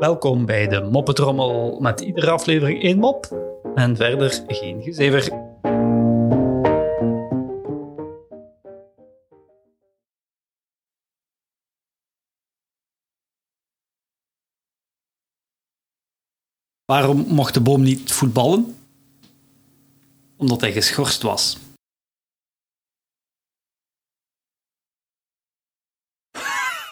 Welkom bij de Moppetrommel met iedere aflevering één mop en verder geen gezever. Waarom mocht de boom niet voetballen? Omdat hij geschorst was.